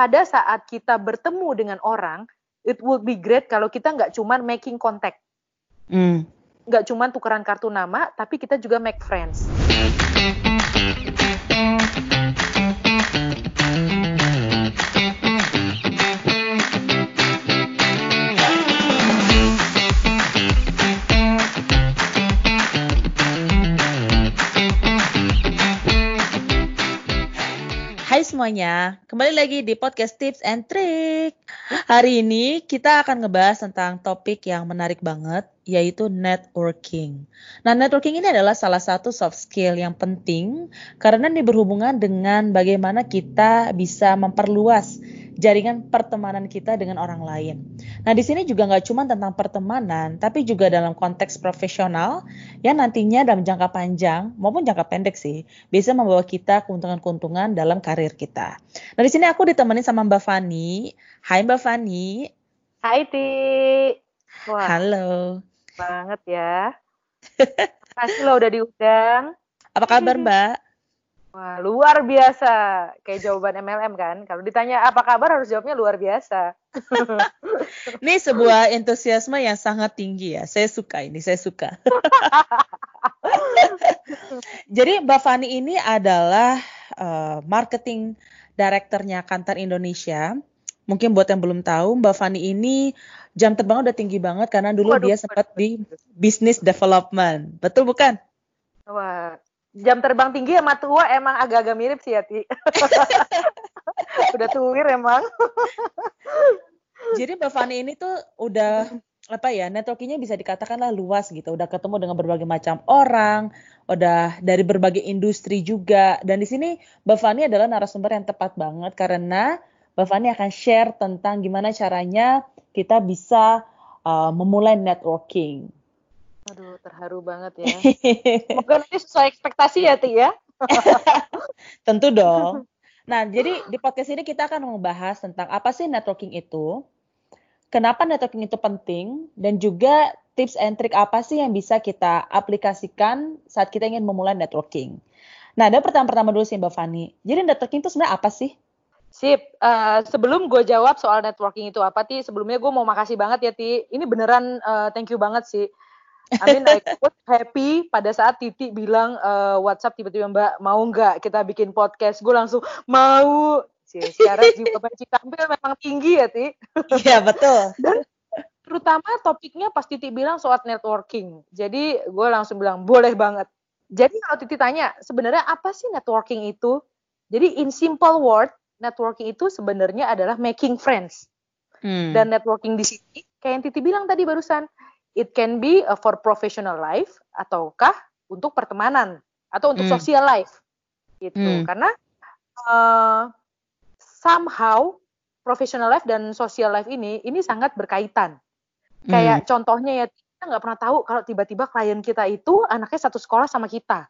pada saat kita bertemu dengan orang, it would be great kalau kita nggak cuma making contact. Hmm. Nggak cuma tukeran kartu nama, tapi kita juga make friends. Semuanya, kembali lagi di podcast Tips and Trick. Hari ini kita akan ngebahas tentang topik yang menarik banget, yaitu networking. Nah, networking ini adalah salah satu soft skill yang penting karena ini berhubungan dengan bagaimana kita bisa memperluas jaringan pertemanan kita dengan orang lain. Nah, di sini juga nggak cuma tentang pertemanan, tapi juga dalam konteks profesional yang nantinya dalam jangka panjang maupun jangka pendek sih bisa membawa kita keuntungan-keuntungan dalam karir kita. Nah, di sini aku ditemani sama Mbak Fani. Hai Mbak Fani. Hai Ti. Wah. Halo. Banget ya. Makasih lo udah diundang. Apa kabar Mbak? Wah, luar biasa. Kayak jawaban MLM kan. Kalau ditanya apa kabar harus jawabnya luar biasa. ini sebuah entusiasme yang sangat tinggi ya. Saya suka ini, saya suka. Jadi Mbak Fani ini adalah uh, marketing direkturnya Kantar Indonesia. Mungkin buat yang belum tahu, Mbak Fani ini jam terbang udah tinggi banget karena dulu Waduh, dia sempat di business development. Betul bukan? Wah, jam terbang tinggi sama tua emang agak-agak mirip sih ya Ti. udah tuwir emang. Jadi Mbak Fani ini tuh udah apa ya networkingnya bisa dikatakan lah luas gitu. Udah ketemu dengan berbagai macam orang, udah dari berbagai industri juga. Dan di sini Mbak Fani adalah narasumber yang tepat banget karena Mbak Fani akan share tentang gimana caranya kita bisa uh, memulai networking Aduh, terharu banget ya. Semoga nanti sesuai ekspektasi ya, Ti ya. Tentu dong. Nah, jadi di podcast ini kita akan membahas tentang apa sih networking itu, kenapa networking itu penting, dan juga tips and trick apa sih yang bisa kita aplikasikan saat kita ingin memulai networking. Nah, ada pertanyaan pertama dulu sih Mbak Fani. Jadi networking itu sebenarnya apa sih? Sip, uh, sebelum gue jawab soal networking itu apa, Ti, sebelumnya gue mau makasih banget ya, Ti. Ini beneran uh, thank you banget sih I mean I was happy pada saat Titi bilang uh, WhatsApp tiba-tiba Mbak mau nggak kita bikin podcast. Gue langsung mau. Secara jiwa banci tampil memang tinggi ya Ti. Iya betul. Dan terutama topiknya pas Titi bilang soal networking. Jadi gue langsung bilang boleh banget. Jadi kalau Titi tanya sebenarnya apa sih networking itu? Jadi in simple word networking itu sebenarnya adalah making friends. Hmm. Dan networking di sini kayak yang Titi bilang tadi barusan it can be for professional life ataukah untuk pertemanan atau untuk hmm. social life gitu hmm. karena uh, somehow professional life dan social life ini ini sangat berkaitan kayak hmm. contohnya ya kita nggak pernah tahu kalau tiba-tiba klien kita itu anaknya satu sekolah sama kita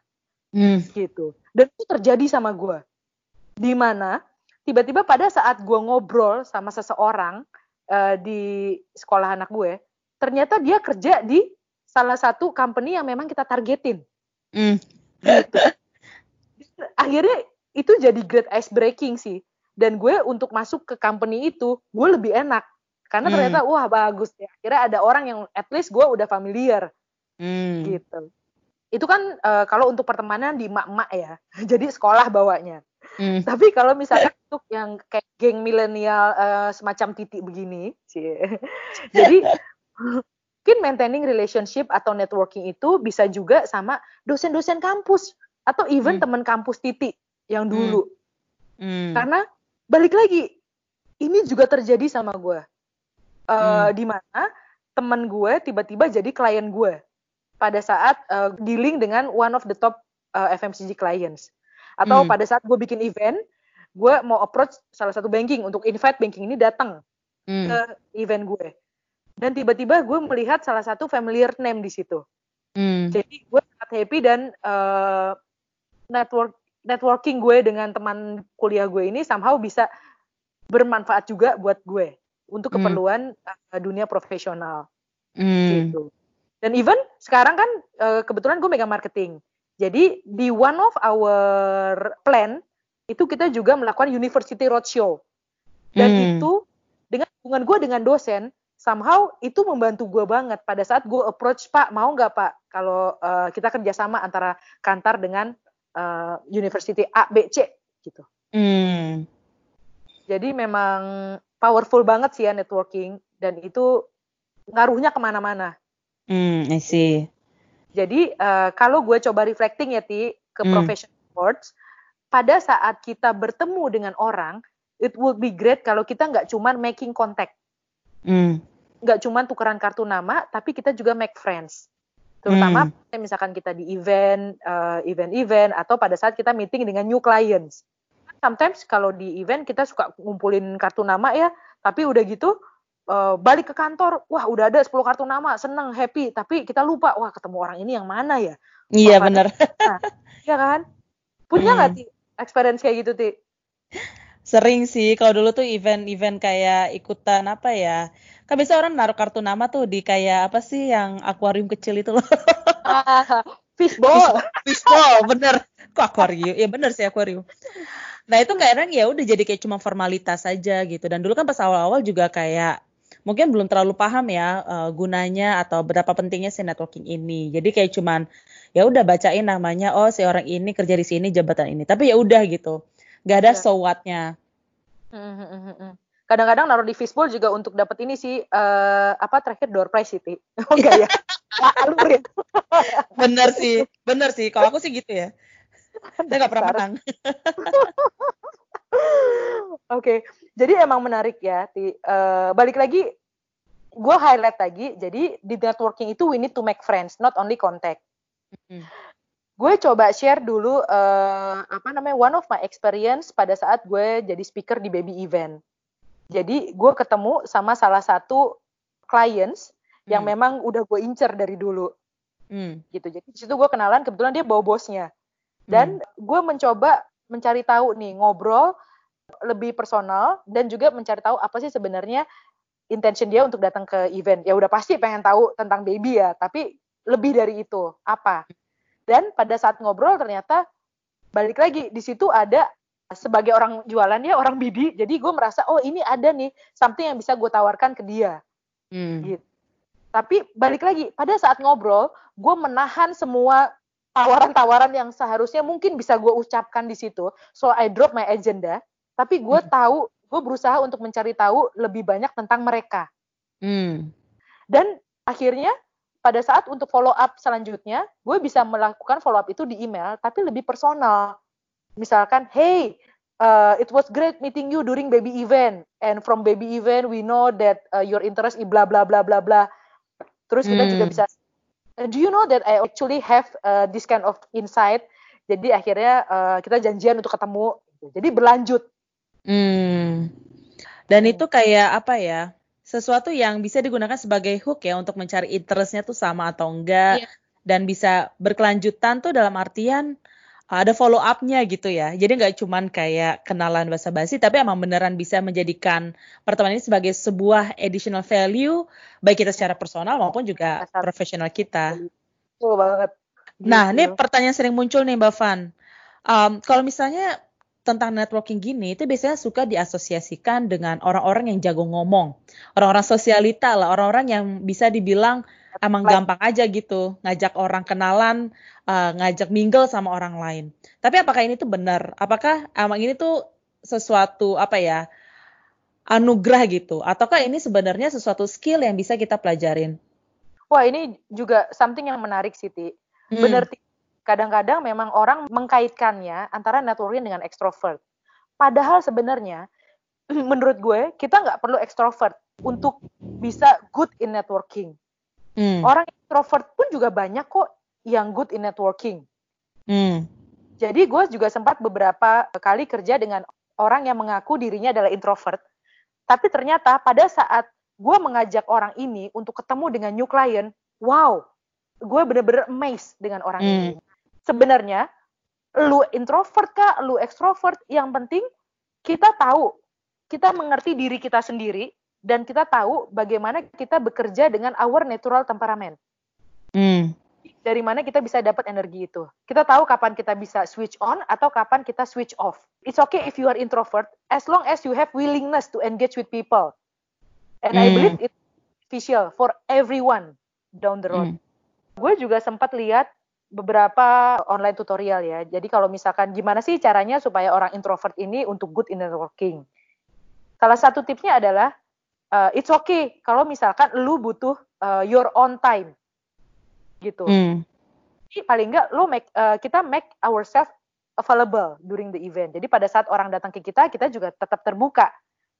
hmm. gitu dan itu terjadi sama gue di mana tiba-tiba pada saat gue ngobrol sama seseorang uh, di sekolah anak gue ternyata dia kerja di salah satu company yang memang kita targetin. Mm. Gitu. Akhirnya itu jadi great ice breaking sih. Dan gue untuk masuk ke company itu, gue lebih enak. Karena mm. ternyata, wah bagus ya. Akhirnya ada orang yang at least gue udah familiar. Mm. Gitu. Itu kan uh, kalau untuk pertemanan di mak-mak ya. Jadi sekolah bawanya. Mm. Tapi kalau misalnya untuk yang kayak geng milenial uh, semacam titik begini, jadi mungkin maintaining relationship atau networking itu bisa juga sama dosen-dosen kampus atau even hmm. teman kampus titik yang hmm. dulu. Hmm. Karena balik lagi, ini juga terjadi sama gue. Uh, hmm. Di mana teman gue tiba-tiba jadi klien gue pada saat uh, dealing dengan one of the top uh, eh, FMCG clients. Atau hmm. pada saat gue bikin event, gue mau approach salah satu banking untuk invite banking ini datang hmm. ke event gue dan tiba-tiba gue melihat salah satu familiar name di situ. Hmm. Jadi gue sangat happy dan uh, network networking gue dengan teman kuliah gue ini somehow bisa bermanfaat juga buat gue untuk hmm. keperluan uh, dunia profesional. Hmm. Gitu. Dan even sekarang kan uh, kebetulan gue megang marketing. Jadi di one of our plan itu kita juga melakukan university roadshow. Dan Hmm. itu dengan hubungan gue dengan dosen, somehow itu membantu gue banget pada saat gue approach Pak mau nggak Pak kalau eh, kita kerjasama antara Kantar dengan eh, University A B C gitu. Hmm. Jadi memang powerful banget sih ya networking dan itu ngaruhnya ke mana-mana. Hmm, I see. Jadi eh, kalau gue coba reflecting ya Ti ke Hmm. professional sports, pada saat kita bertemu dengan orang, it would be great kalau kita nggak cuman making contact, Hmm. nggak cuman tukeran kartu nama, tapi kita juga make friends. Terutama Hmm. misalkan kita di event, eh, event-event atau pada saat kita meeting dengan new clients. Sometimes kalau di event kita suka ngumpulin kartu nama ya, tapi udah gitu eh, balik ke kantor, wah udah ada 10 kartu nama, seneng, happy, tapi kita lupa, wah ketemu orang ini yang mana ya? Iya Wah, bener. Iya kan? Punya Hmm. nggak Ti experience kayak gitu Ti? Sering sih kalau dulu tuh event-event kayak ikutan apa ya. Kan biasa orang naruh kartu nama tuh di kayak apa sih yang akuarium kecil itu loh. Ah, fishball. Fishbowl, bener. Kok akuarium? Ya bener sih akuarium. Nah itu kadang ya udah jadi kayak cuma formalitas saja gitu. Dan dulu kan pas awal-awal juga kayak mungkin belum terlalu paham ya eh, gunanya atau berapa pentingnya si networking ini. Jadi kayak cuman ya udah bacain namanya oh si orang ini kerja di sini jabatan ini. Tapi ya udah gitu. Gak ada Iya. so what-nya. Hmm, hmm, hmm. Kadang-kadang naruh di fishbowl juga untuk dapat ini sih eh, apa terakhir door prize sih Ti. Oh enggak ya? Nah, alurin. Bener sih, bener sih. Kalau aku sih gitu ya. Saya nggak pernah menang. Oke, jadi emang menarik ya. Ti. Eh, balik lagi, gue highlight lagi. Jadi di networking itu we need to make friends, not only contact. Hmm. Gue coba share dulu eh, apa namanya one of my experience pada saat gue jadi speaker di baby event. Jadi gue ketemu sama salah satu clients yang Hmm. memang udah gue incer dari dulu Hmm. gitu. Jadi di situ gue kenalan kebetulan dia bawa bosnya dan gue mencoba mencari tahu nih ngobrol lebih personal dan juga mencari tahu apa sih sebenarnya intention dia untuk datang ke event. Ya udah pasti pengen tahu tentang baby ya, tapi lebih dari itu apa? Dan pada saat ngobrol ternyata balik lagi di situ ada sebagai orang jualan ya orang BD, jadi gue merasa oh ini ada nih something yang bisa gue tawarkan ke dia. Hmm. Gitu. Tapi balik lagi pada saat ngobrol, gue menahan semua tawaran-tawaran yang seharusnya mungkin bisa gue ucapkan di situ. So I drop my agenda. Tapi gue Hmm. tahu, gue berusaha untuk mencari tahu lebih banyak tentang mereka. Hmm. Dan akhirnya pada saat untuk follow up selanjutnya, gue bisa melakukan follow up itu di email, tapi lebih personal. Misalkan, hey, uh, it was great meeting you during baby event, and from baby event we know that uh, your interest in bla bla bla bla bla. Terus kita juga Hmm. bisa, "Uh, do you know that I actually have uh, this kind of insight? Jadi akhirnya uh, kita janjian untuk ketemu. Jadi berlanjut. Hmm. Dan itu kayak apa ya? Sesuatu yang bisa digunakan sebagai hook ya untuk mencari interestnya tuh sama atau enggak Iya. dan bisa berkelanjutan tuh dalam artian ada follow up-nya gitu ya. Jadi nggak cuman kayak kenalan basa-basi tapi emang beneran bisa menjadikan pertemanan ini sebagai sebuah additional value baik kita secara personal maupun juga profesional kita. Betul banget. Nah, ini Gitu. pertanyaan sering muncul nih, Mbak Van. Um, kalau misalnya tentang networking gini, itu biasanya suka diasosiasikan dengan orang-orang yang jago ngomong, orang-orang sosialita lah, orang-orang yang bisa dibilang emang gampang aja gitu, ngajak orang kenalan, uh, ngajak mingle sama orang lain. Tapi apakah ini tuh benar? Apakah emang ini tuh sesuatu apa ya? anugerah gitu, ataukah ini sebenarnya sesuatu skill yang bisa kita pelajarin? Wah ini juga something yang menarik sih, Ti. Hmm. Bener. Kadang-kadang memang orang mengkaitkannya antara networking dengan ekstrovert. Padahal sebenarnya, menurut gue, kita nggak perlu ekstrovert untuk bisa good in networking. Hmm. Orang ekstrovert pun juga banyak kok yang good in networking. Hmm. Jadi gue juga sempat beberapa kali kerja dengan orang yang mengaku dirinya adalah introvert. Tapi ternyata pada saat gue mengajak orang ini untuk ketemu dengan new client, wow, gue bener-bener amazed dengan orang Hmm. ini. Sebenarnya, lu introvert kah, lu ekstrovert, yang penting kita tahu, kita mengerti diri kita sendiri, dan kita tahu bagaimana kita bekerja dengan our natural temperament. Hmm. dari mana kita bisa dapat energi itu. Kita tahu kapan kita bisa switch on atau kapan kita switch off. It's okay if you are introvert as long as you have willingness to engage with people. And mm. I hmm. believe it's official for everyone down the road. Mm. Gue juga sempat lihat beberapa online tutorial ya. Jadi kalau misalkan gimana sih caranya supaya orang introvert ini untuk good in networking. Salah satu tipsnya adalah uh, it's okay kalau misalkan lu butuh uh, your own time gitu. Mm. Jadi paling enggak lo make uh, kita make ourselves available during the event. Jadi pada saat orang datang ke kita, kita juga tetap terbuka.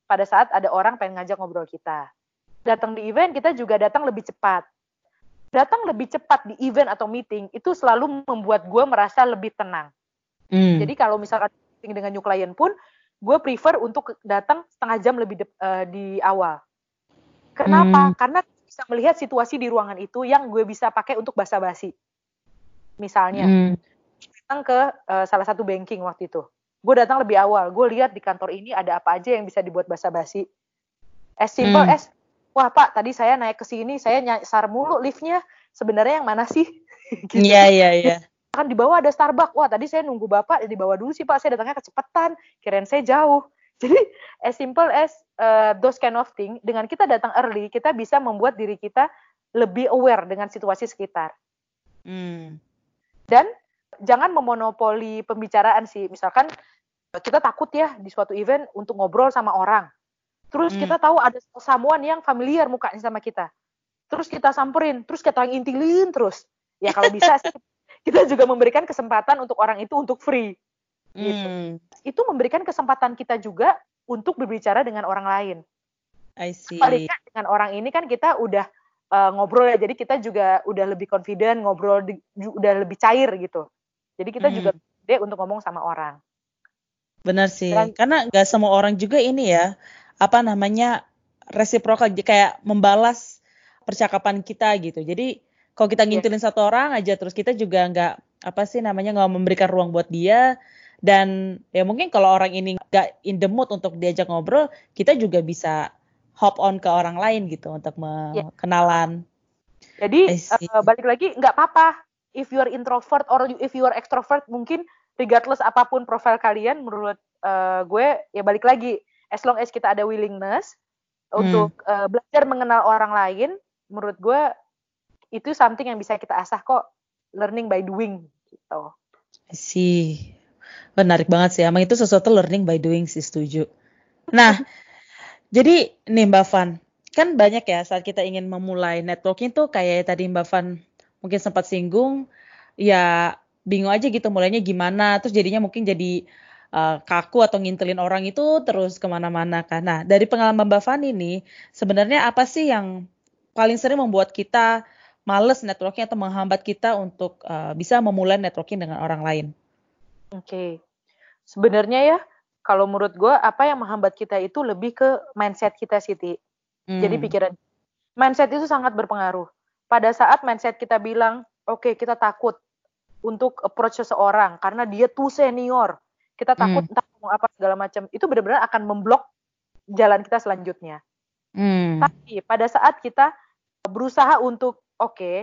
Pada saat ada orang pengen ngajak ngobrol kita. Datang di event kita juga datang lebih cepat. Datang lebih cepat di event atau meeting itu selalu membuat gue merasa lebih tenang. Mm. Jadi kalau misalkan meeting dengan new client pun, gue prefer untuk datang setengah jam lebih de, uh, di awal. Kenapa? Mm. Karena bisa melihat situasi di ruangan itu yang gue bisa pakai untuk basa-basi. Misalnya, hmm. datang ke uh, salah satu banking waktu itu. Gue datang lebih awal, gue lihat di kantor ini ada apa aja yang bisa dibuat basa-basi. As simple hmm. as, wah pak, tadi saya naik ke sini, saya nyasar mulu liftnya, sebenarnya yang mana sih? gitu. Iya, iya, iya. Kan di bawah ada Starbucks, wah tadi saya nunggu bapak di bawah dulu sih pak, saya datangnya kecepatan, kirain saya jauh. Jadi as simple as uh, those kind of thing, dengan kita datang early, kita bisa membuat diri kita lebih aware dengan situasi sekitar. Hmm. Dan jangan memonopoli pembicaraan sih. Misalkan kita takut ya di suatu event untuk ngobrol sama orang. Terus hmm. kita tahu ada someone yang familiar mukanya sama kita. Terus kita samperin, terus kita intilin terus. Ya kalau bisa sih kita juga memberikan kesempatan untuk orang itu untuk free. Gitu. Hmm. Itu memberikan kesempatan kita juga untuk berbicara dengan orang lain. I see. Paling dengan orang ini kan kita udah uh, ngobrol ya, jadi kita juga udah lebih confident, ngobrol di, udah lebih cair gitu. Jadi kita hmm. juga deh untuk ngomong sama orang. Benar sih, Dan, karena nggak semua orang juga ini ya, apa namanya resiprokal, kayak membalas percakapan kita gitu. Jadi kalau kita iya. ngintilin yeah. satu orang aja, terus kita juga nggak apa sih namanya nggak memberikan ruang buat dia, dan ya mungkin kalau orang ini nggak in the mood untuk diajak ngobrol kita juga bisa hop on ke orang lain gitu untuk ya. kenalan jadi uh, balik lagi nggak apa-apa if you are introvert or if you are extrovert mungkin regardless apa pun profil kalian menurut uh, gue ya balik lagi as long as kita ada willingness hmm. untuk uh, belajar mengenal orang lain menurut gue itu something yang bisa kita asah kok learning by doing gitu. sih menarik banget sih. Emang itu sesuatu learning by doing sih setuju. Nah, jadi nih Mbak Van, kan banyak ya saat kita ingin memulai networking tuh kayak tadi Mbak Van mungkin sempat singgung, ya bingung aja gitu mulainya gimana, terus jadinya mungkin jadi uh, kaku atau ngintelin orang itu terus ke mana-mana kan. Nah, dari pengalaman Mbak Van ini, sebenarnya apa sih yang paling sering membuat kita males networking atau menghambat kita untuk uh, bisa memulai networking dengan orang lain? Oke. Sebenarnya ya, kalau menurut gue apa yang menghambat kita itu lebih ke mindset kita Siti. Hmm. Jadi pikiran mindset itu sangat berpengaruh. Pada saat mindset kita bilang, oke okay, kita takut untuk approach seseorang karena dia tuh senior. Kita takut hmm. entah ngomong apa segala macam. Itu benar-benar akan memblok jalan kita selanjutnya. Hmm. Tapi pada saat kita berusaha untuk oke, okay,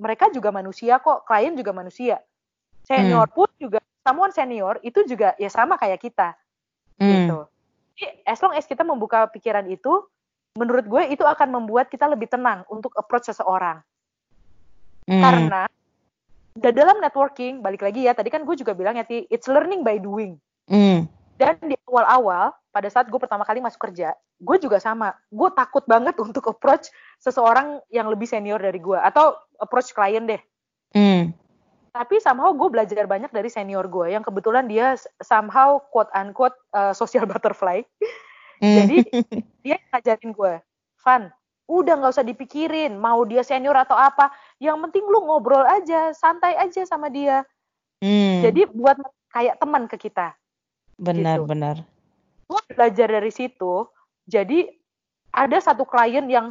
mereka juga manusia kok, klien juga manusia. Senior hmm. pun juga someone senior itu juga ya sama kayak kita hmm. gitu jadi as long as kita membuka pikiran itu menurut gue itu akan membuat kita lebih tenang untuk approach seseorang hmm. karena dalam networking balik lagi ya tadi kan gue juga bilang ya ti it's learning by doing. Hmm. dan di awal-awal pada saat gue pertama kali masuk kerja gue juga sama. Gue takut banget untuk approach seseorang yang lebih senior dari gue atau approach klien deh. Hmm. Tapi somehow gue belajar banyak dari senior gue yang kebetulan dia somehow quote unquote uh, social butterfly. Mm. jadi dia ngajarin gue Van udah nggak usah dipikirin mau dia senior atau apa yang penting lu ngobrol aja santai aja sama dia mm. jadi buat kayak teman ke kita benar gitu. benar gue belajar dari situ jadi ada satu klien yang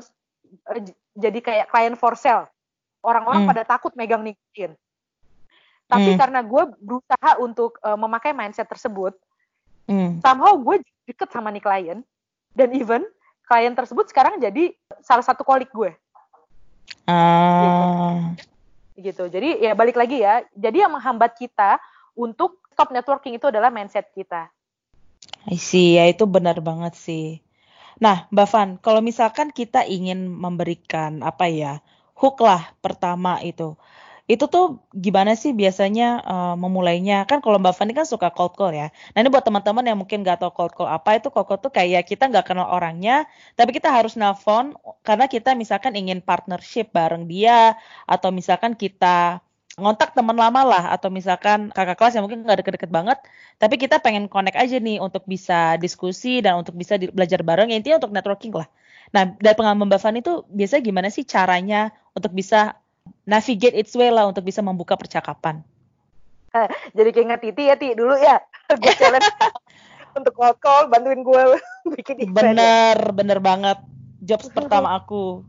uh, jadi kayak klien for sale orang-orang mm. pada takut megang nikahin tapi hmm. karena gue berusaha untuk uh, memakai mindset tersebut hmm. somehow gue deket sama nih klien dan even klien tersebut sekarang jadi salah satu kolik gue uh. gitu. gitu. Jadi ya balik lagi ya. Jadi yang menghambat kita untuk stop networking itu adalah mindset kita. I see, ya itu benar banget sih. Nah, Mbak Van, kalau misalkan kita ingin memberikan apa ya, hook lah pertama itu. Itu tuh gimana sih biasanya uh, memulainya? Kan kalau Mbak Van ini kan suka cold call ya. Nah ini buat teman-teman yang mungkin nggak tahu cold call apa itu cold call tuh kayak kita nggak kenal orangnya, tapi kita harus nelpon karena kita misalkan ingin partnership bareng dia atau misalkan kita ngontak teman lama lah atau misalkan kakak kelas yang mungkin nggak deket-deket banget tapi kita pengen connect aja nih untuk bisa diskusi dan untuk bisa belajar bareng ya intinya untuk networking lah nah dari pengalaman Mbak Fani itu biasanya gimana sih caranya untuk bisa navigate its way lah untuk bisa membuka percakapan eh, jadi kayak Titi ya Ti dulu ya gue challenge untuk call call bantuin gue bikin event bener ya. bener banget jobs pertama aku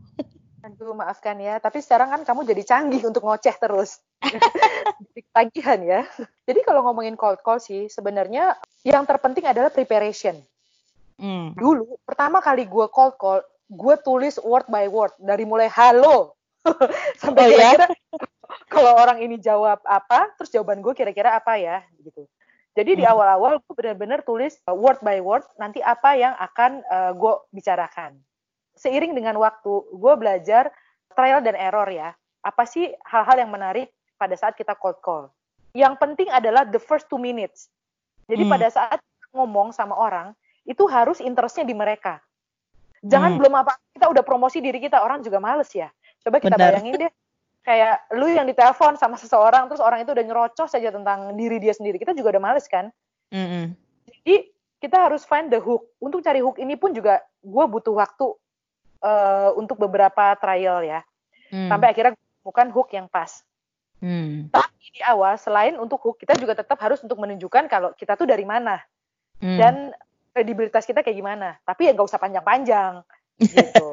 Aduh, maafkan ya. Tapi sekarang kan kamu jadi canggih untuk ngoceh terus. Tagihan ya. Jadi kalau ngomongin cold call sih, sebenarnya yang terpenting adalah preparation. Mm. Dulu, pertama kali gue cold call, gue tulis word by word. Dari mulai halo. sampai oh, kira-kira ya? kalau orang ini jawab apa, terus jawaban gue kira-kira apa ya, gitu. Jadi di hmm. awal-awal gue benar-benar tulis word by word nanti apa yang akan uh, gue bicarakan seiring dengan waktu gue belajar trial dan error ya. Apa sih hal-hal yang menarik pada saat kita cold call? Yang penting adalah the first two minutes. Jadi hmm. pada saat ngomong sama orang, itu harus interestnya di mereka. Jangan hmm. belum apa kita udah promosi diri kita, orang juga males ya. Coba kita Benar. bayangin deh, kayak lu yang ditelepon sama seseorang, terus orang itu udah nyerocos saja tentang diri dia sendiri, kita juga udah males kan. Mm -hmm. Jadi kita harus find the hook. Untuk cari hook ini pun juga gue butuh waktu uh, untuk beberapa trial ya. Hmm. Sampai akhirnya bukan hook yang pas. Hmm. Tapi di awal selain untuk hook kita juga tetap harus untuk menunjukkan kalau kita tuh dari mana hmm. dan kredibilitas kita kayak gimana. Tapi ya nggak usah panjang-panjang gitu.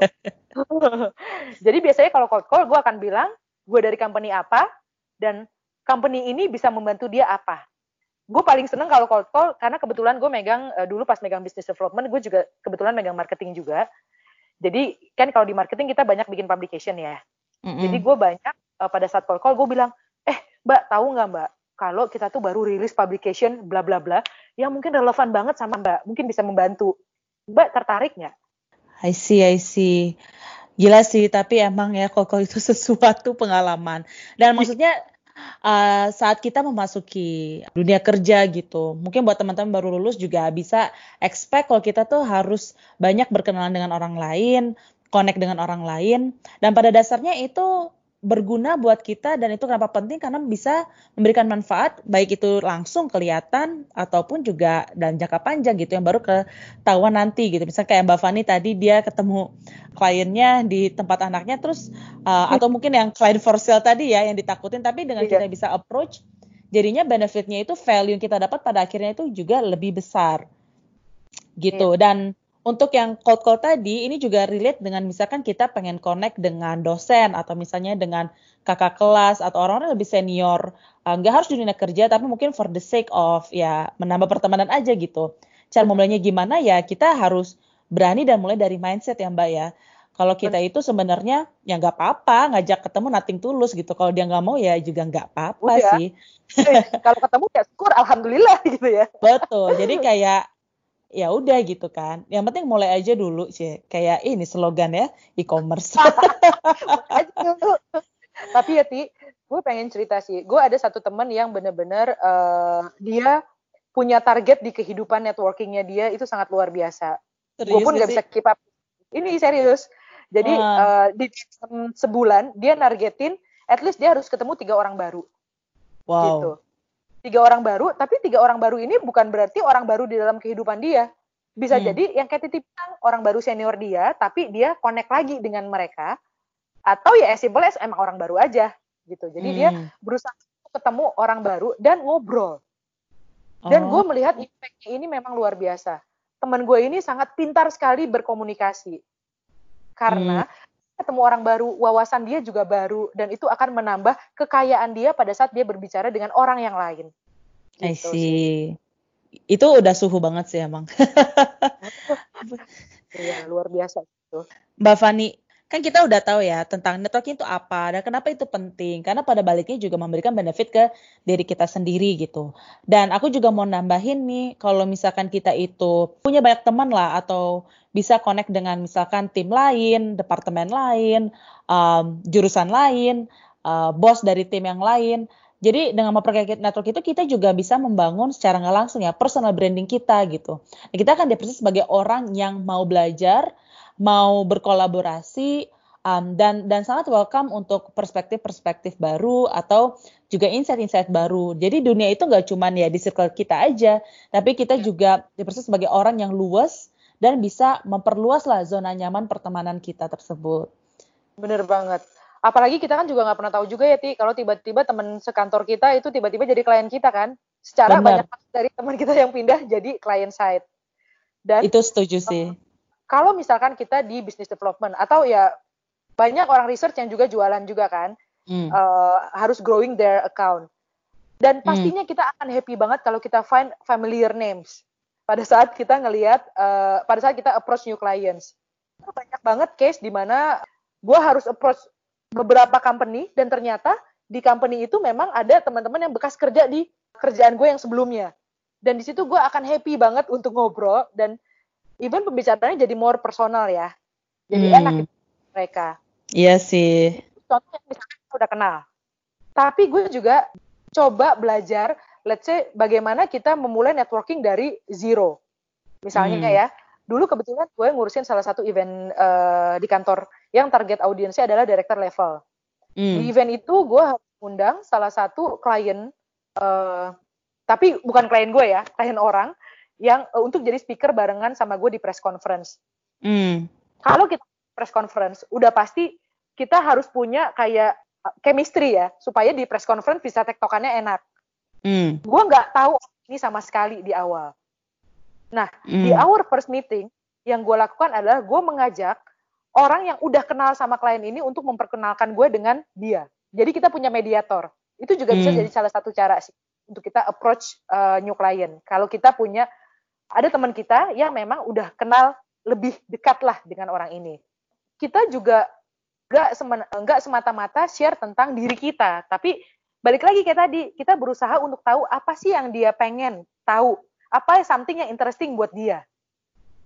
Jadi biasanya kalau cold call gue akan bilang gue dari company apa dan company ini bisa membantu dia apa. Gue paling seneng kalau cold call karena kebetulan gue megang uh, dulu pas megang business development gue juga kebetulan megang marketing juga. Jadi kan kalau di marketing kita banyak bikin publication ya. Mm-hmm. Jadi gue banyak uh, pada saat call call gue bilang, eh mbak tahu nggak mbak kalau kita tuh baru rilis publication bla bla bla yang mungkin relevan banget sama mbak, mungkin bisa membantu. Mbak tertarik nggak? I see, I see. Gila sih, tapi emang ya call itu sesuatu pengalaman. Dan maksudnya uh, saat kita memasuki dunia kerja gitu. Mungkin buat teman-teman baru lulus juga bisa expect kalau kita tuh harus banyak berkenalan dengan orang lain, connect dengan orang lain dan pada dasarnya itu berguna buat kita dan itu kenapa penting karena bisa memberikan manfaat baik itu langsung kelihatan ataupun juga dan jangka panjang gitu yang baru ketahuan nanti gitu misalnya kayak Mbak Fani tadi dia ketemu kliennya di tempat anaknya terus uh, atau mungkin yang klien for sale tadi ya yang ditakutin tapi dengan iya. kita bisa approach jadinya benefitnya itu value yang kita dapat pada akhirnya itu juga lebih besar gitu iya. dan untuk yang cold call tadi ini juga relate dengan misalkan kita pengen connect dengan dosen atau misalnya dengan kakak kelas atau orang-orang lebih senior. Uh, nggak uh, harus dunia kerja tapi mungkin for the sake of ya menambah pertemanan aja gitu. Cara memulainya gimana ya kita harus berani dan mulai dari mindset ya mbak ya. Kalau kita itu sebenarnya ya nggak apa-apa ngajak ketemu nating tulus gitu. Kalau dia nggak mau ya juga nggak apa-apa sih. Eh, kalau ketemu ya syukur alhamdulillah gitu ya. Betul. Jadi kayak ya udah gitu kan. Yang penting mulai aja dulu sih. Kayak ini slogan ya e-commerce. Tapi ya Ti, gue pengen cerita sih. Gue ada satu temen yang bener-bener uh, dia punya target di kehidupan networkingnya dia itu sangat luar biasa. Gue pun gak bisa keep up. Ini serius. Jadi uh. Uh, di sebulan dia nargetin at least dia harus ketemu tiga orang baru. Wow. Gitu tiga orang baru, tapi tiga orang baru ini bukan berarti orang baru di dalam kehidupan dia. Bisa hmm. jadi yang kayak titip orang baru senior dia, tapi dia connect lagi dengan mereka. Atau ya as simple as emang orang baru aja gitu. Jadi hmm. dia berusaha ketemu orang baru dan ngobrol. Dan oh. gue melihat impact ini memang luar biasa. Teman gue ini sangat pintar sekali berkomunikasi. Karena hmm ketemu orang baru, wawasan dia juga baru, dan itu akan menambah kekayaan dia pada saat dia berbicara dengan orang yang lain. Gitu I see. Itu udah suhu banget sih emang. Iya, luar biasa itu. Mbak Fani, kan kita udah tahu ya tentang networking itu apa dan kenapa itu penting. Karena pada baliknya juga memberikan benefit ke diri kita sendiri gitu. Dan aku juga mau nambahin nih, kalau misalkan kita itu punya banyak teman lah atau bisa connect dengan misalkan tim lain, departemen lain, um, jurusan lain, uh, bos dari tim yang lain. Jadi dengan memperkaya network itu kita juga bisa membangun secara nggak langsung ya personal branding kita gitu. Nah, kita akan dipercaya sebagai orang yang mau belajar, mau berkolaborasi um, dan dan sangat welcome untuk perspektif-perspektif baru atau juga insight-insight baru. Jadi dunia itu nggak cuma ya di circle kita aja, tapi kita ya. juga dipercaya sebagai orang yang luas dan bisa memperluas lah zona nyaman pertemanan kita tersebut. Bener banget. Apalagi kita kan juga nggak pernah tahu juga ya Ti, kalau tiba-tiba teman sekantor kita itu tiba-tiba jadi klien kita kan. Secara Bener. banyak dari teman kita yang pindah jadi klien side. Dan itu setuju sih kalau misalkan kita di business development atau ya banyak orang research yang juga jualan juga kan hmm. uh, harus growing their account dan hmm. pastinya hmm. kita akan happy banget kalau kita find familiar names pada saat kita ngelihat uh, pada saat kita approach new clients banyak banget case di mana gue harus approach beberapa company dan ternyata di company itu memang ada teman-teman yang bekas kerja di kerjaan gue yang sebelumnya dan di situ gue akan happy banget untuk ngobrol dan even pembicaraannya jadi more personal ya. Jadi hmm. enak mereka. Iya sih. Contohnya misalnya udah kenal. Tapi gue juga coba belajar, let's say bagaimana kita memulai networking dari zero. Misalnya hmm. ya, dulu kebetulan gue ngurusin salah satu event uh, di kantor yang target audiensnya adalah director level. Hmm. Di event itu gue undang salah satu klien, uh, tapi bukan klien gue ya, klien orang yang uh, untuk jadi speaker barengan sama gue di press conference. Mm. Kalau kita press conference, udah pasti kita harus punya kayak chemistry ya, supaya di press conference bisa tektokannya enak. Mm. Gue nggak tahu ini sama sekali di awal. Nah, mm. di our first meeting, yang gue lakukan adalah gue mengajak orang yang udah kenal sama klien ini untuk memperkenalkan gue dengan dia. Jadi kita punya mediator. Itu juga mm. bisa hmm. jadi salah satu cara sih untuk kita approach uh, new client. Kalau kita punya ada teman kita yang memang udah kenal lebih dekat lah dengan orang ini. Kita juga nggak nggak semata-mata share tentang diri kita, tapi balik lagi kayak tadi kita berusaha untuk tahu apa sih yang dia pengen tahu, apa something yang interesting buat dia.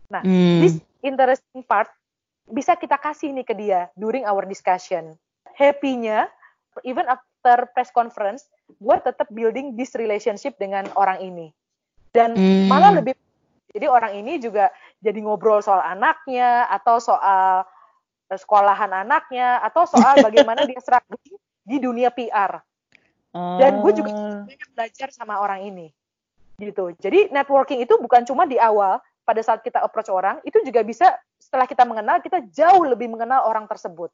Nah, hmm. this interesting part bisa kita kasih nih ke dia during our discussion. Happy-nya, even after press conference, gue tetap building this relationship dengan orang ini. Dan hmm. malah lebih jadi orang ini juga jadi ngobrol soal anaknya atau soal sekolahan anaknya atau soal bagaimana dia struggling di dunia PR. Dan gue juga oh. banyak belajar sama orang ini. Gitu. Jadi networking itu bukan cuma di awal pada saat kita approach orang, itu juga bisa setelah kita mengenal kita jauh lebih mengenal orang tersebut.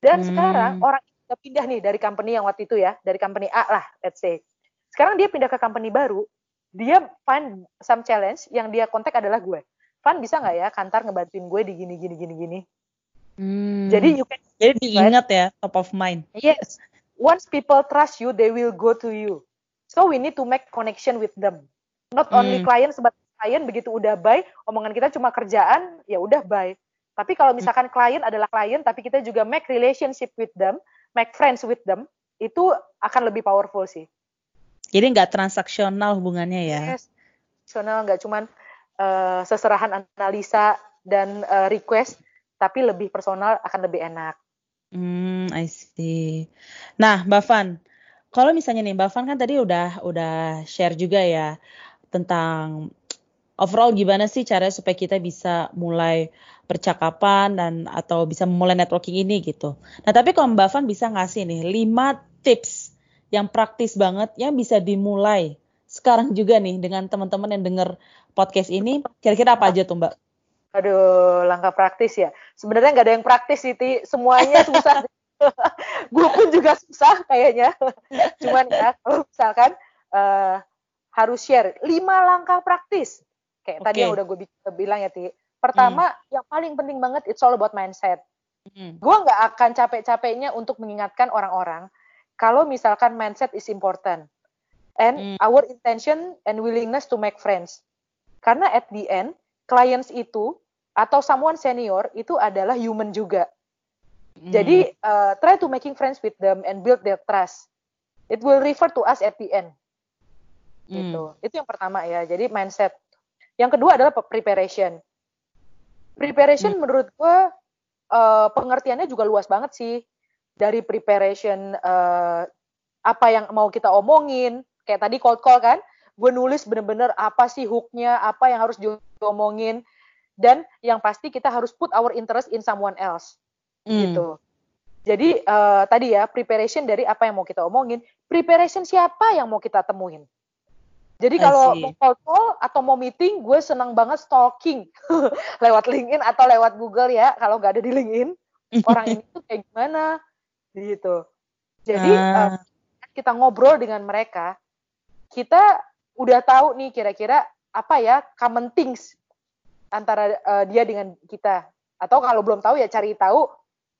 Dan hmm. sekarang orang udah pindah nih dari company yang waktu itu ya, dari company A lah, let's say. Sekarang dia pindah ke company baru, dia find some challenge yang dia kontak adalah gue. Fan bisa nggak ya kantor ngebantuin gue di gini gini gini gini. Hmm. Jadi you can jadi diingat right? ya top of mind. Yes. Once people trust you, they will go to you. So we need to make connection with them. Not hmm. only client sebagai klien begitu udah buy, omongan kita cuma kerjaan, ya udah buy. Tapi kalau hmm. misalkan hmm. klien adalah klien, tapi kita juga make relationship with them, make friends with them, itu akan lebih powerful sih. Jadi nggak transaksional hubungannya ya? Yes, transaksional nggak cuman uh, seserahan analisa dan uh, request, tapi lebih personal akan lebih enak. Hmm, I see. Nah, Mbak Van, kalau misalnya nih Mbak Van kan tadi udah udah share juga ya tentang overall gimana sih cara supaya kita bisa mulai percakapan dan atau bisa memulai networking ini gitu. Nah, tapi kalau Mbak Van bisa ngasih nih 5 tips yang praktis banget yang bisa dimulai sekarang juga nih dengan teman-teman yang dengar podcast ini kira-kira apa aja tuh Mbak? Aduh, langkah praktis ya. Sebenarnya nggak ada yang praktis sih, semuanya susah. gue pun juga susah kayaknya. Cuman ya, kalau misalkan uh, harus share lima langkah praktis. Kayak okay. tadi yang udah gue bilang ya, Ti. Pertama, hmm. yang paling penting banget, it's all about mindset. Hmm. Gue nggak akan capek-capeknya untuk mengingatkan orang-orang kalau misalkan mindset is important and hmm. our intention and willingness to make friends. Karena at the end, clients itu atau someone senior itu adalah human juga. Hmm. Jadi uh, try to making friends with them and build their trust. It will refer to us at the end. Hmm. Gitu. Itu yang pertama ya. Jadi mindset. Yang kedua adalah preparation. Preparation hmm. menurut gue uh, pengertiannya juga luas banget sih. Dari preparation uh, apa yang mau kita omongin. Kayak tadi cold call kan. Gue nulis bener-bener apa sih hooknya, apa yang harus diomongin. Dan yang pasti kita harus put our interest in someone else mm. gitu. Jadi uh, tadi ya preparation dari apa yang mau kita omongin, preparation siapa yang mau kita temuin. Jadi kalau mau call call atau mau meeting, gue senang banget stalking lewat LinkedIn atau lewat Google ya. Kalau nggak ada di LinkedIn, orang ini tuh kayak gimana, gitu. Jadi uh. Uh, kita ngobrol dengan mereka, kita udah tahu nih kira-kira apa ya common things antara uh, dia dengan kita. Atau kalau belum tahu ya cari tahu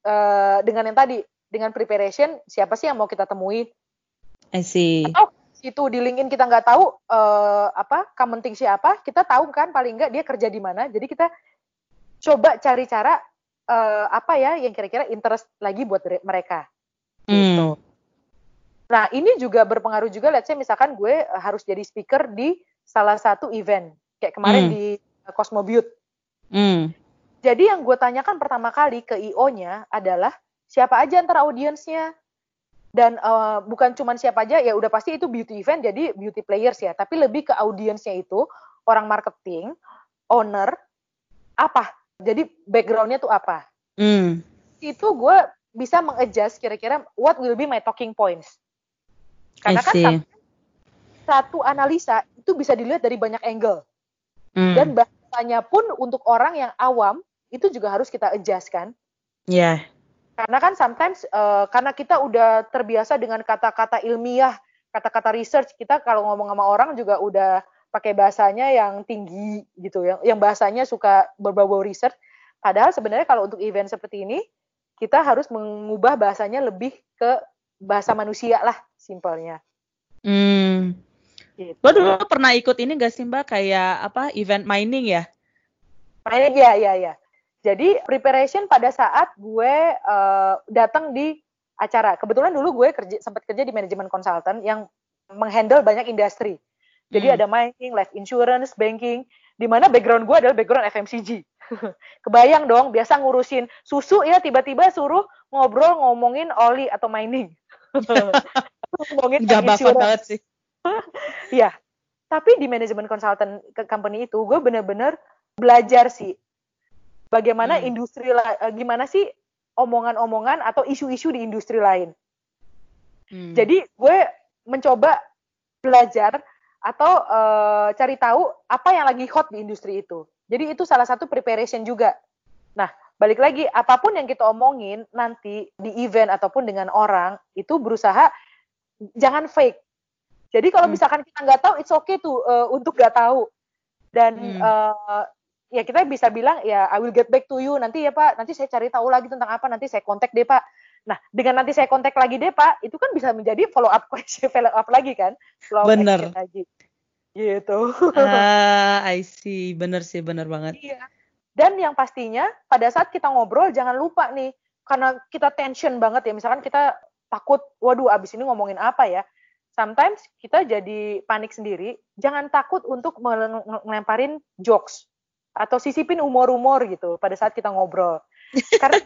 uh, dengan yang tadi. Dengan preparation siapa sih yang mau kita temui? I see. Atau itu di LinkedIn kita nggak tahu uh, apa commenting siapa kita tahu kan paling nggak dia kerja di mana. Jadi kita coba cari cara uh, apa ya yang kira-kira interest lagi buat mereka. Hmm. gitu. Nah ini juga berpengaruh juga let's say misalkan gue harus jadi speaker di salah satu event. Kayak kemarin hmm. di Cosmo Beauty hmm. Jadi yang gue tanyakan pertama kali ke IO-nya adalah siapa aja antara audiensnya? Dan uh, bukan cuma siapa aja ya udah pasti itu beauty event jadi beauty players ya. Tapi lebih ke audiensnya itu orang marketing owner apa? Jadi backgroundnya tuh apa? Mm. itu gue bisa mengadjust kira-kira what will be my talking points. Karena kan satu analisa itu bisa dilihat dari banyak angle. Mm. dan bahasanya pun untuk orang yang awam itu juga harus kita adjust kan? Iya. Yeah. Karena kan sometimes uh, karena kita udah terbiasa dengan kata-kata ilmiah, kata-kata research, kita kalau ngomong sama orang juga udah pakai bahasanya yang tinggi gitu, yang yang bahasanya suka berbau-bau research. Padahal sebenarnya kalau untuk event seperti ini, kita harus mengubah bahasanya lebih ke bahasa manusia lah, simpelnya. Gitu. Lo dulu pernah ikut ini gak sih Mbak kayak apa event mining ya? Mining ya ya ya. Jadi preparation pada saat gue uh, datang di acara. Kebetulan dulu gue kerja sempat kerja di manajemen konsultan yang menghandle banyak industri. Jadi hmm. ada mining, life insurance, banking, di mana background gue adalah background FMCG. Kebayang dong, biasa ngurusin susu ya tiba-tiba suruh ngobrol ngomongin oli atau mining. ngomongin Gak banget sih. Iya. Tapi di manajemen konsultan company itu gue bener-bener belajar sih bagaimana hmm. industri uh, gimana sih omongan-omongan atau isu-isu di industri lain. Hmm. Jadi gue mencoba belajar atau uh, cari tahu apa yang lagi hot di industri itu. Jadi itu salah satu preparation juga. Nah, balik lagi apa pun yang kita omongin nanti di event ataupun dengan orang itu berusaha jangan fake. Jadi kalau hmm. misalkan kita nggak tahu, it's okay tuh uh, untuk nggak tahu. Dan hmm. uh, ya kita bisa bilang ya I will get back to you nanti ya Pak, nanti saya cari tahu lagi tentang apa, nanti saya kontak deh Pak. Nah, dengan nanti saya kontak lagi deh Pak, itu kan bisa menjadi follow up question, follow up lagi kan? Follow bener. lagi. Gitu. Ah, I see. Bener sih, bener banget. Iya. Dan yang pastinya pada saat kita ngobrol jangan lupa nih, karena kita tension banget ya, misalkan kita takut, waduh abis ini ngomongin apa ya. Sometimes kita jadi panik sendiri, jangan takut untuk melemparin jokes atau sisipin umur-umur gitu pada saat kita ngobrol. Karena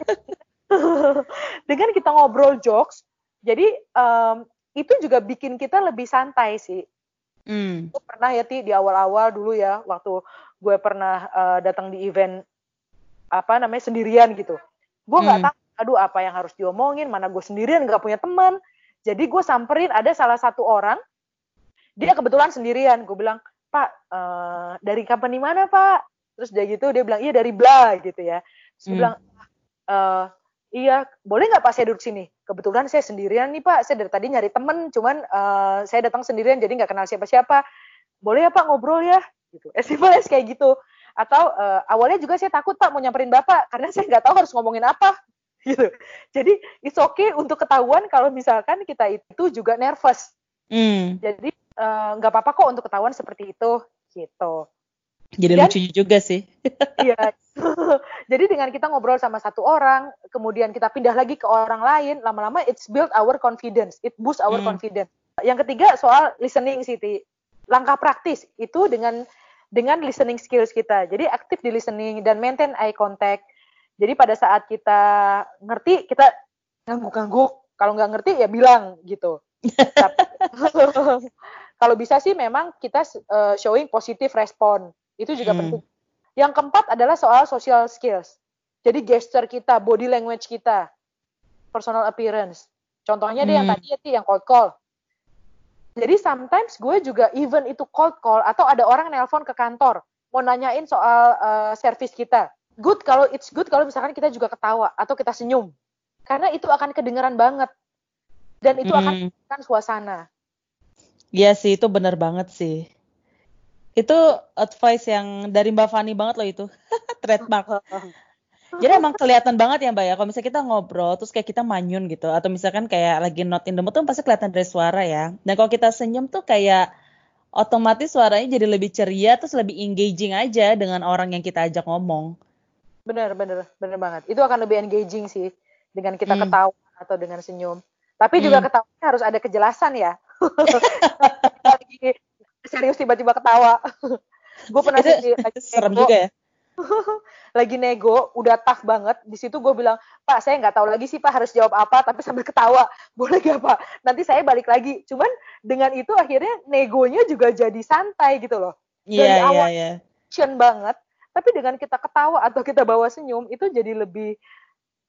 dengan kita ngobrol jokes, jadi um, itu juga bikin kita lebih santai sih. Gue pernah ya ti di awal-awal dulu ya waktu gue pernah uh, datang di event apa namanya sendirian gitu. Gue nggak hmm. tahu aduh apa yang harus diomongin, mana gue sendirian nggak punya teman. Jadi gue samperin ada salah satu orang, dia kebetulan sendirian. Gue bilang, Pak, uh, dari company mana Pak? terus dia gitu dia bilang iya dari bla gitu ya. Terus hmm. bilang e, iya boleh nggak pak saya duduk sini? Kebetulan saya sendirian nih pak. Saya dari tadi nyari temen cuman uh, saya datang sendirian jadi nggak kenal siapa-siapa. Boleh ya pak ngobrol ya? Gitu. Eh simpelnya kayak gitu. Atau uh, awalnya juga saya takut pak mau nyamperin bapak karena saya nggak tahu harus ngomongin apa gitu jadi it's okay untuk ketahuan kalau misalkan kita itu juga nervous hmm. jadi nggak uh, apa-apa kok untuk ketahuan seperti itu gitu jadi Dan, lucu juga sih. Iya. Jadi dengan kita ngobrol sama satu orang, kemudian kita pindah lagi ke orang lain, lama-lama it's build our confidence, it boost our hmm. confidence. Yang ketiga soal listening Siti. Langkah praktis itu dengan dengan listening skills kita. Jadi aktif di listening dan maintain eye contact. Jadi pada saat kita ngerti, kita ngangguk-ngangguk. Kalau nggak ngerti ya bilang gitu. kalau bisa sih memang kita uh, showing positive respon. Itu juga hmm. penting. Yang keempat adalah soal social skills. Jadi gesture kita, body language kita, personal appearance. Contohnya hmm. dia yang tadi ya, yang cold call. Jadi sometimes gue juga even itu cold call atau ada orang nelpon ke kantor mau nanyain soal uh, service kita. Good kalau it's good kalau misalkan kita juga ketawa atau kita senyum. Karena itu akan kedengeran banget. Dan itu hmm. akan kan suasana. Iya sih, itu benar banget sih. Itu advice yang dari Mbak Fani banget loh itu. Trademark. Jadi emang kelihatan banget ya Mbak ya, kalau misalnya kita ngobrol terus kayak kita manyun gitu, atau misalkan kayak lagi not in the mood tuh pasti kelihatan dari suara ya. Dan kalau kita senyum tuh kayak otomatis suaranya jadi lebih ceria, terus lebih engaging aja dengan orang yang kita ajak ngomong. Bener, bener, bener banget. Itu akan lebih engaging sih dengan kita hmm. ketawa atau dengan senyum. Tapi hmm. juga ketawanya harus ada kejelasan ya. lagi serius tiba-tiba ketawa. gue pernah sih serem juga ya lagi nego, udah tough banget. Di situ gue bilang, Pak, saya nggak tahu lagi sih Pak harus jawab apa, tapi sambil ketawa, boleh gak Pak? Nanti saya balik lagi. Cuman dengan itu akhirnya negonya juga jadi santai gitu loh. Iya, yeah, yeah. banget, tapi dengan kita ketawa atau kita bawa senyum itu jadi lebih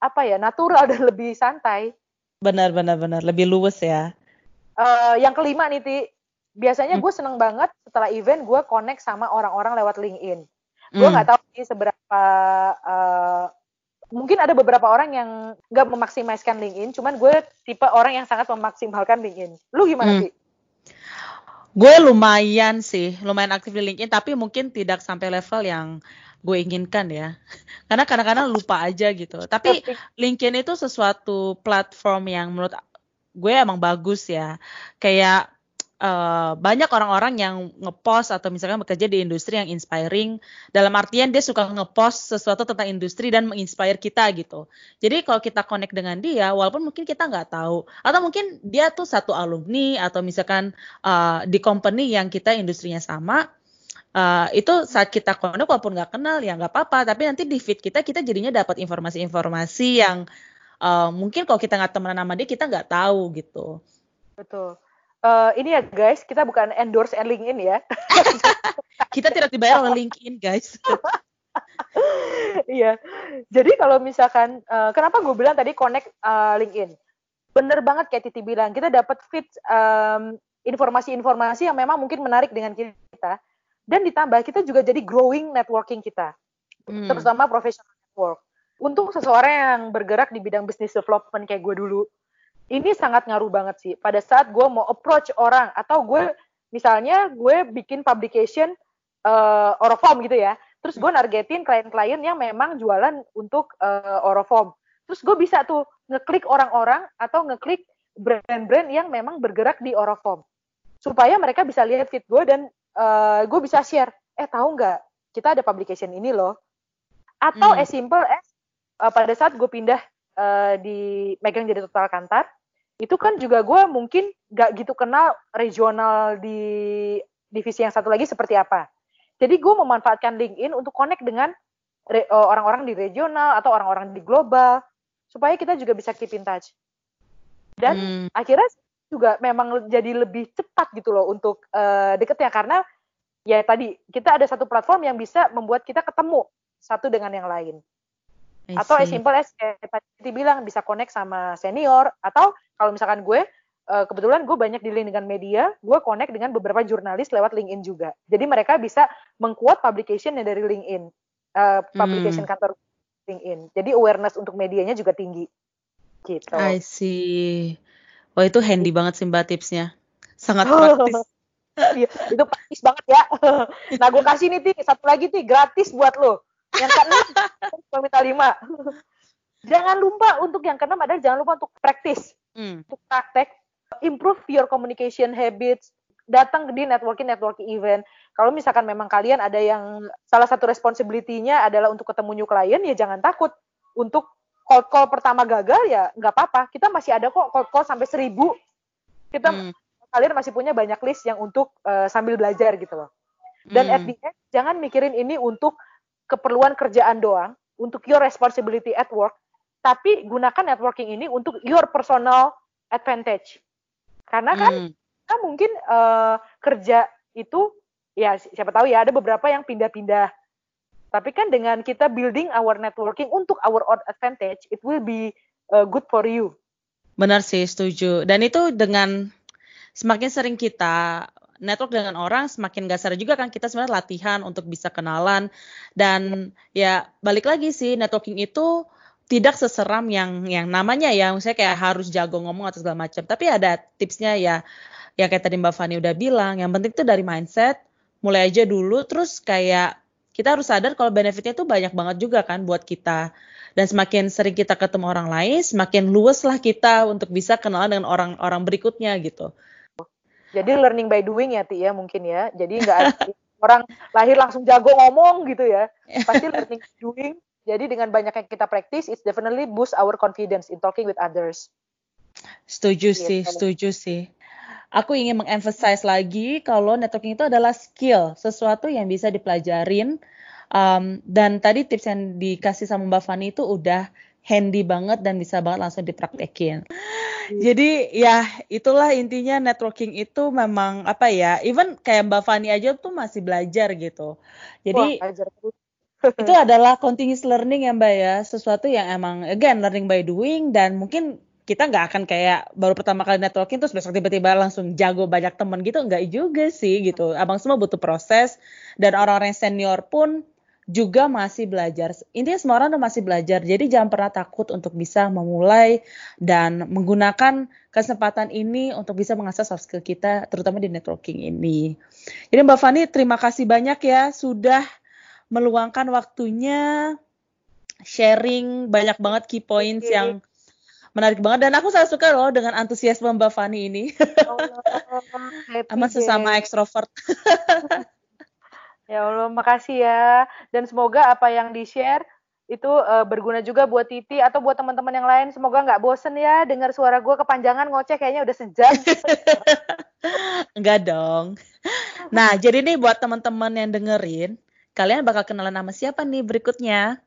apa ya natural dan lebih santai. Benar, benar, benar. Lebih luwes ya. Uh, yang kelima nih, Ti. Biasanya hmm. gue seneng banget setelah event gue connect sama orang-orang lewat LinkedIn gue nggak hmm. tahu sih seberapa uh, mungkin ada beberapa orang yang nggak memaksimalkan LinkedIn, cuman gue tipe orang yang sangat memaksimalkan LinkedIn. Lu gimana hmm. sih? Gue lumayan sih, lumayan aktif di LinkedIn, tapi mungkin tidak sampai level yang gue inginkan ya. Karena kadang-kadang lupa aja gitu. Tapi LinkedIn itu sesuatu platform yang menurut gue emang bagus ya. Kayak uh, banyak orang-orang yang ngepost atau misalkan bekerja di industri yang inspiring. Dalam artian dia suka ngepost sesuatu tentang industri dan menginspire kita gitu. Jadi kalau kita connect dengan dia walaupun mungkin kita nggak tahu atau mungkin dia tuh satu alumni atau misalkan uh, di company yang kita industrinya sama Uh, itu saat kita connect walaupun nggak kenal ya nggak apa-apa. Tapi nanti di feed kita kita jadinya dapat informasi-informasi yang uh, mungkin kalau kita nggak temenan sama dia kita nggak tahu gitu. Betul uh, ini ya guys, kita bukan endorse LinkedIn ya. kita tidak dibayar oleh LinkedIn guys. Iya. Jadi kalau misalkan, uh, kenapa gue bilang tadi connect uh, LinkedIn? Bener banget kayak Titi bilang, kita dapat fit um, informasi-informasi yang memang mungkin menarik dengan kita. Dan ditambah kita juga jadi growing networking kita, hmm. terutama professional network. Untuk seseorang yang bergerak di bidang business development kayak gue dulu, ini sangat ngaruh banget sih. Pada saat gue mau approach orang atau gue misalnya gue bikin publication uh, Oroform gitu ya. Terus gue nargetin klien-klien yang memang jualan untuk uh, Oroform. Terus gue bisa tuh ngeklik orang-orang atau ngeklik brand-brand yang memang bergerak di Oroform. Supaya mereka bisa lihat feed gue dan uh, gue bisa share. Eh tahu nggak? Kita ada publication ini loh. Atau hmm. as simple as uh, pada saat gue pindah uh, di megang jadi total kantar itu kan juga gue mungkin gak gitu kenal regional di divisi yang satu lagi seperti apa. Jadi gue memanfaatkan LinkedIn untuk connect dengan eh, orang-orang di regional atau orang-orang di global supaya kita juga bisa keep in touch. Dan hmm. akhirnya juga memang jadi lebih cepat gitu loh untuk uh, deketnya karena ya tadi kita ada satu platform yang bisa membuat kita ketemu satu dengan yang lain atau as simple as kayak tadi bilang bisa connect sama senior atau kalau misalkan gue uh, kebetulan gue banyak dealing dengan media, gue connect dengan beberapa jurnalis lewat LinkedIn juga. Jadi mereka bisa mengkuat publication dari LinkedIn, uh, publication hmm. kantor LinkedIn. Jadi awareness untuk medianya juga tinggi. Gitu. I see. Wah itu handy banget sih mbak tipsnya. Sangat praktis. Iya, itu praktis banget ya. nah gue kasih nih Ti, satu lagi Ti, gratis buat lo. Yang keenam, minta lima. jangan lupa untuk yang keenam adalah jangan lupa untuk praktis, hmm. untuk praktek, improve your communication habits, datang di networking networking event. kalau misalkan memang kalian ada yang salah satu responsibility-nya adalah untuk ketemu new client, ya jangan takut untuk cold call pertama gagal ya nggak apa-apa. Kita masih ada kok cold call sampai seribu. Kita hmm. kalian masih punya banyak list yang untuk uh, sambil belajar gitu loh. Dan hmm. at the end, jangan mikirin ini untuk keperluan kerjaan doang, untuk your responsibility at work, tapi gunakan networking ini untuk your personal advantage. Karena kan hmm. kita mungkin uh, kerja itu ya siapa tahu ya ada beberapa yang pindah-pindah. Tapi kan dengan kita building our networking untuk our own advantage, it will be uh, good for you. Benar sih, setuju. Dan itu dengan semakin sering kita network dengan orang, semakin gak juga kan. Kita sebenarnya latihan untuk bisa kenalan. Dan ya balik lagi sih, networking itu tidak seseram yang yang namanya ya, misalnya kayak harus jago ngomong atau segala macam. Tapi ada tipsnya ya, yang kayak tadi Mbak Fani udah bilang, yang penting itu dari mindset, mulai aja dulu. Terus kayak kita harus sadar kalau benefitnya tuh banyak banget juga kan buat kita. Dan semakin sering kita ketemu orang lain semakin luas lah kita untuk bisa kenalan dengan orang-orang berikutnya gitu jadi learning by doing ya Ti ya mungkin ya. Jadi nggak orang lahir langsung jago ngomong gitu ya. Pasti learning by doing. Jadi dengan banyak yang kita praktis it's definitely boost our confidence in talking with others. Setuju yeah, sih setuju sih. Aku ingin mengemphasize lagi kalau networking itu adalah skill, sesuatu yang bisa dipelajarin. Um, dan tadi tips yang dikasih sama Mbak Fani itu udah handy banget dan bisa banget langsung dipraktekin. Jadi ya itulah intinya networking itu memang apa ya, even kayak Mbak Fani aja tuh masih belajar gitu. Jadi Wah, itu adalah continuous learning ya Mbak ya, sesuatu yang emang again learning by doing dan mungkin kita nggak akan kayak baru pertama kali networking terus besok tiba-tiba langsung jago banyak temen gitu nggak juga sih gitu. Abang semua butuh proses dan orang-orang senior pun juga masih belajar intinya semua orang masih belajar jadi jangan pernah takut untuk bisa memulai dan menggunakan kesempatan ini untuk bisa mengasah soft skill kita terutama di networking ini jadi Mbak Fani terima kasih banyak ya sudah meluangkan waktunya sharing banyak banget key points yang menarik banget dan aku sangat suka loh dengan antusiasme Mbak Fani ini. Sama sesama ekstrovert. ya Allah, makasih ya. Dan semoga apa yang di-share itu uh, berguna juga buat Titi atau buat teman-teman yang lain. Semoga nggak bosen ya dengar suara gue kepanjangan ngoceh kayaknya udah sejam. Enggak dong. Nah, jadi nih buat teman-teman yang dengerin, kalian bakal kenalan nama siapa nih berikutnya?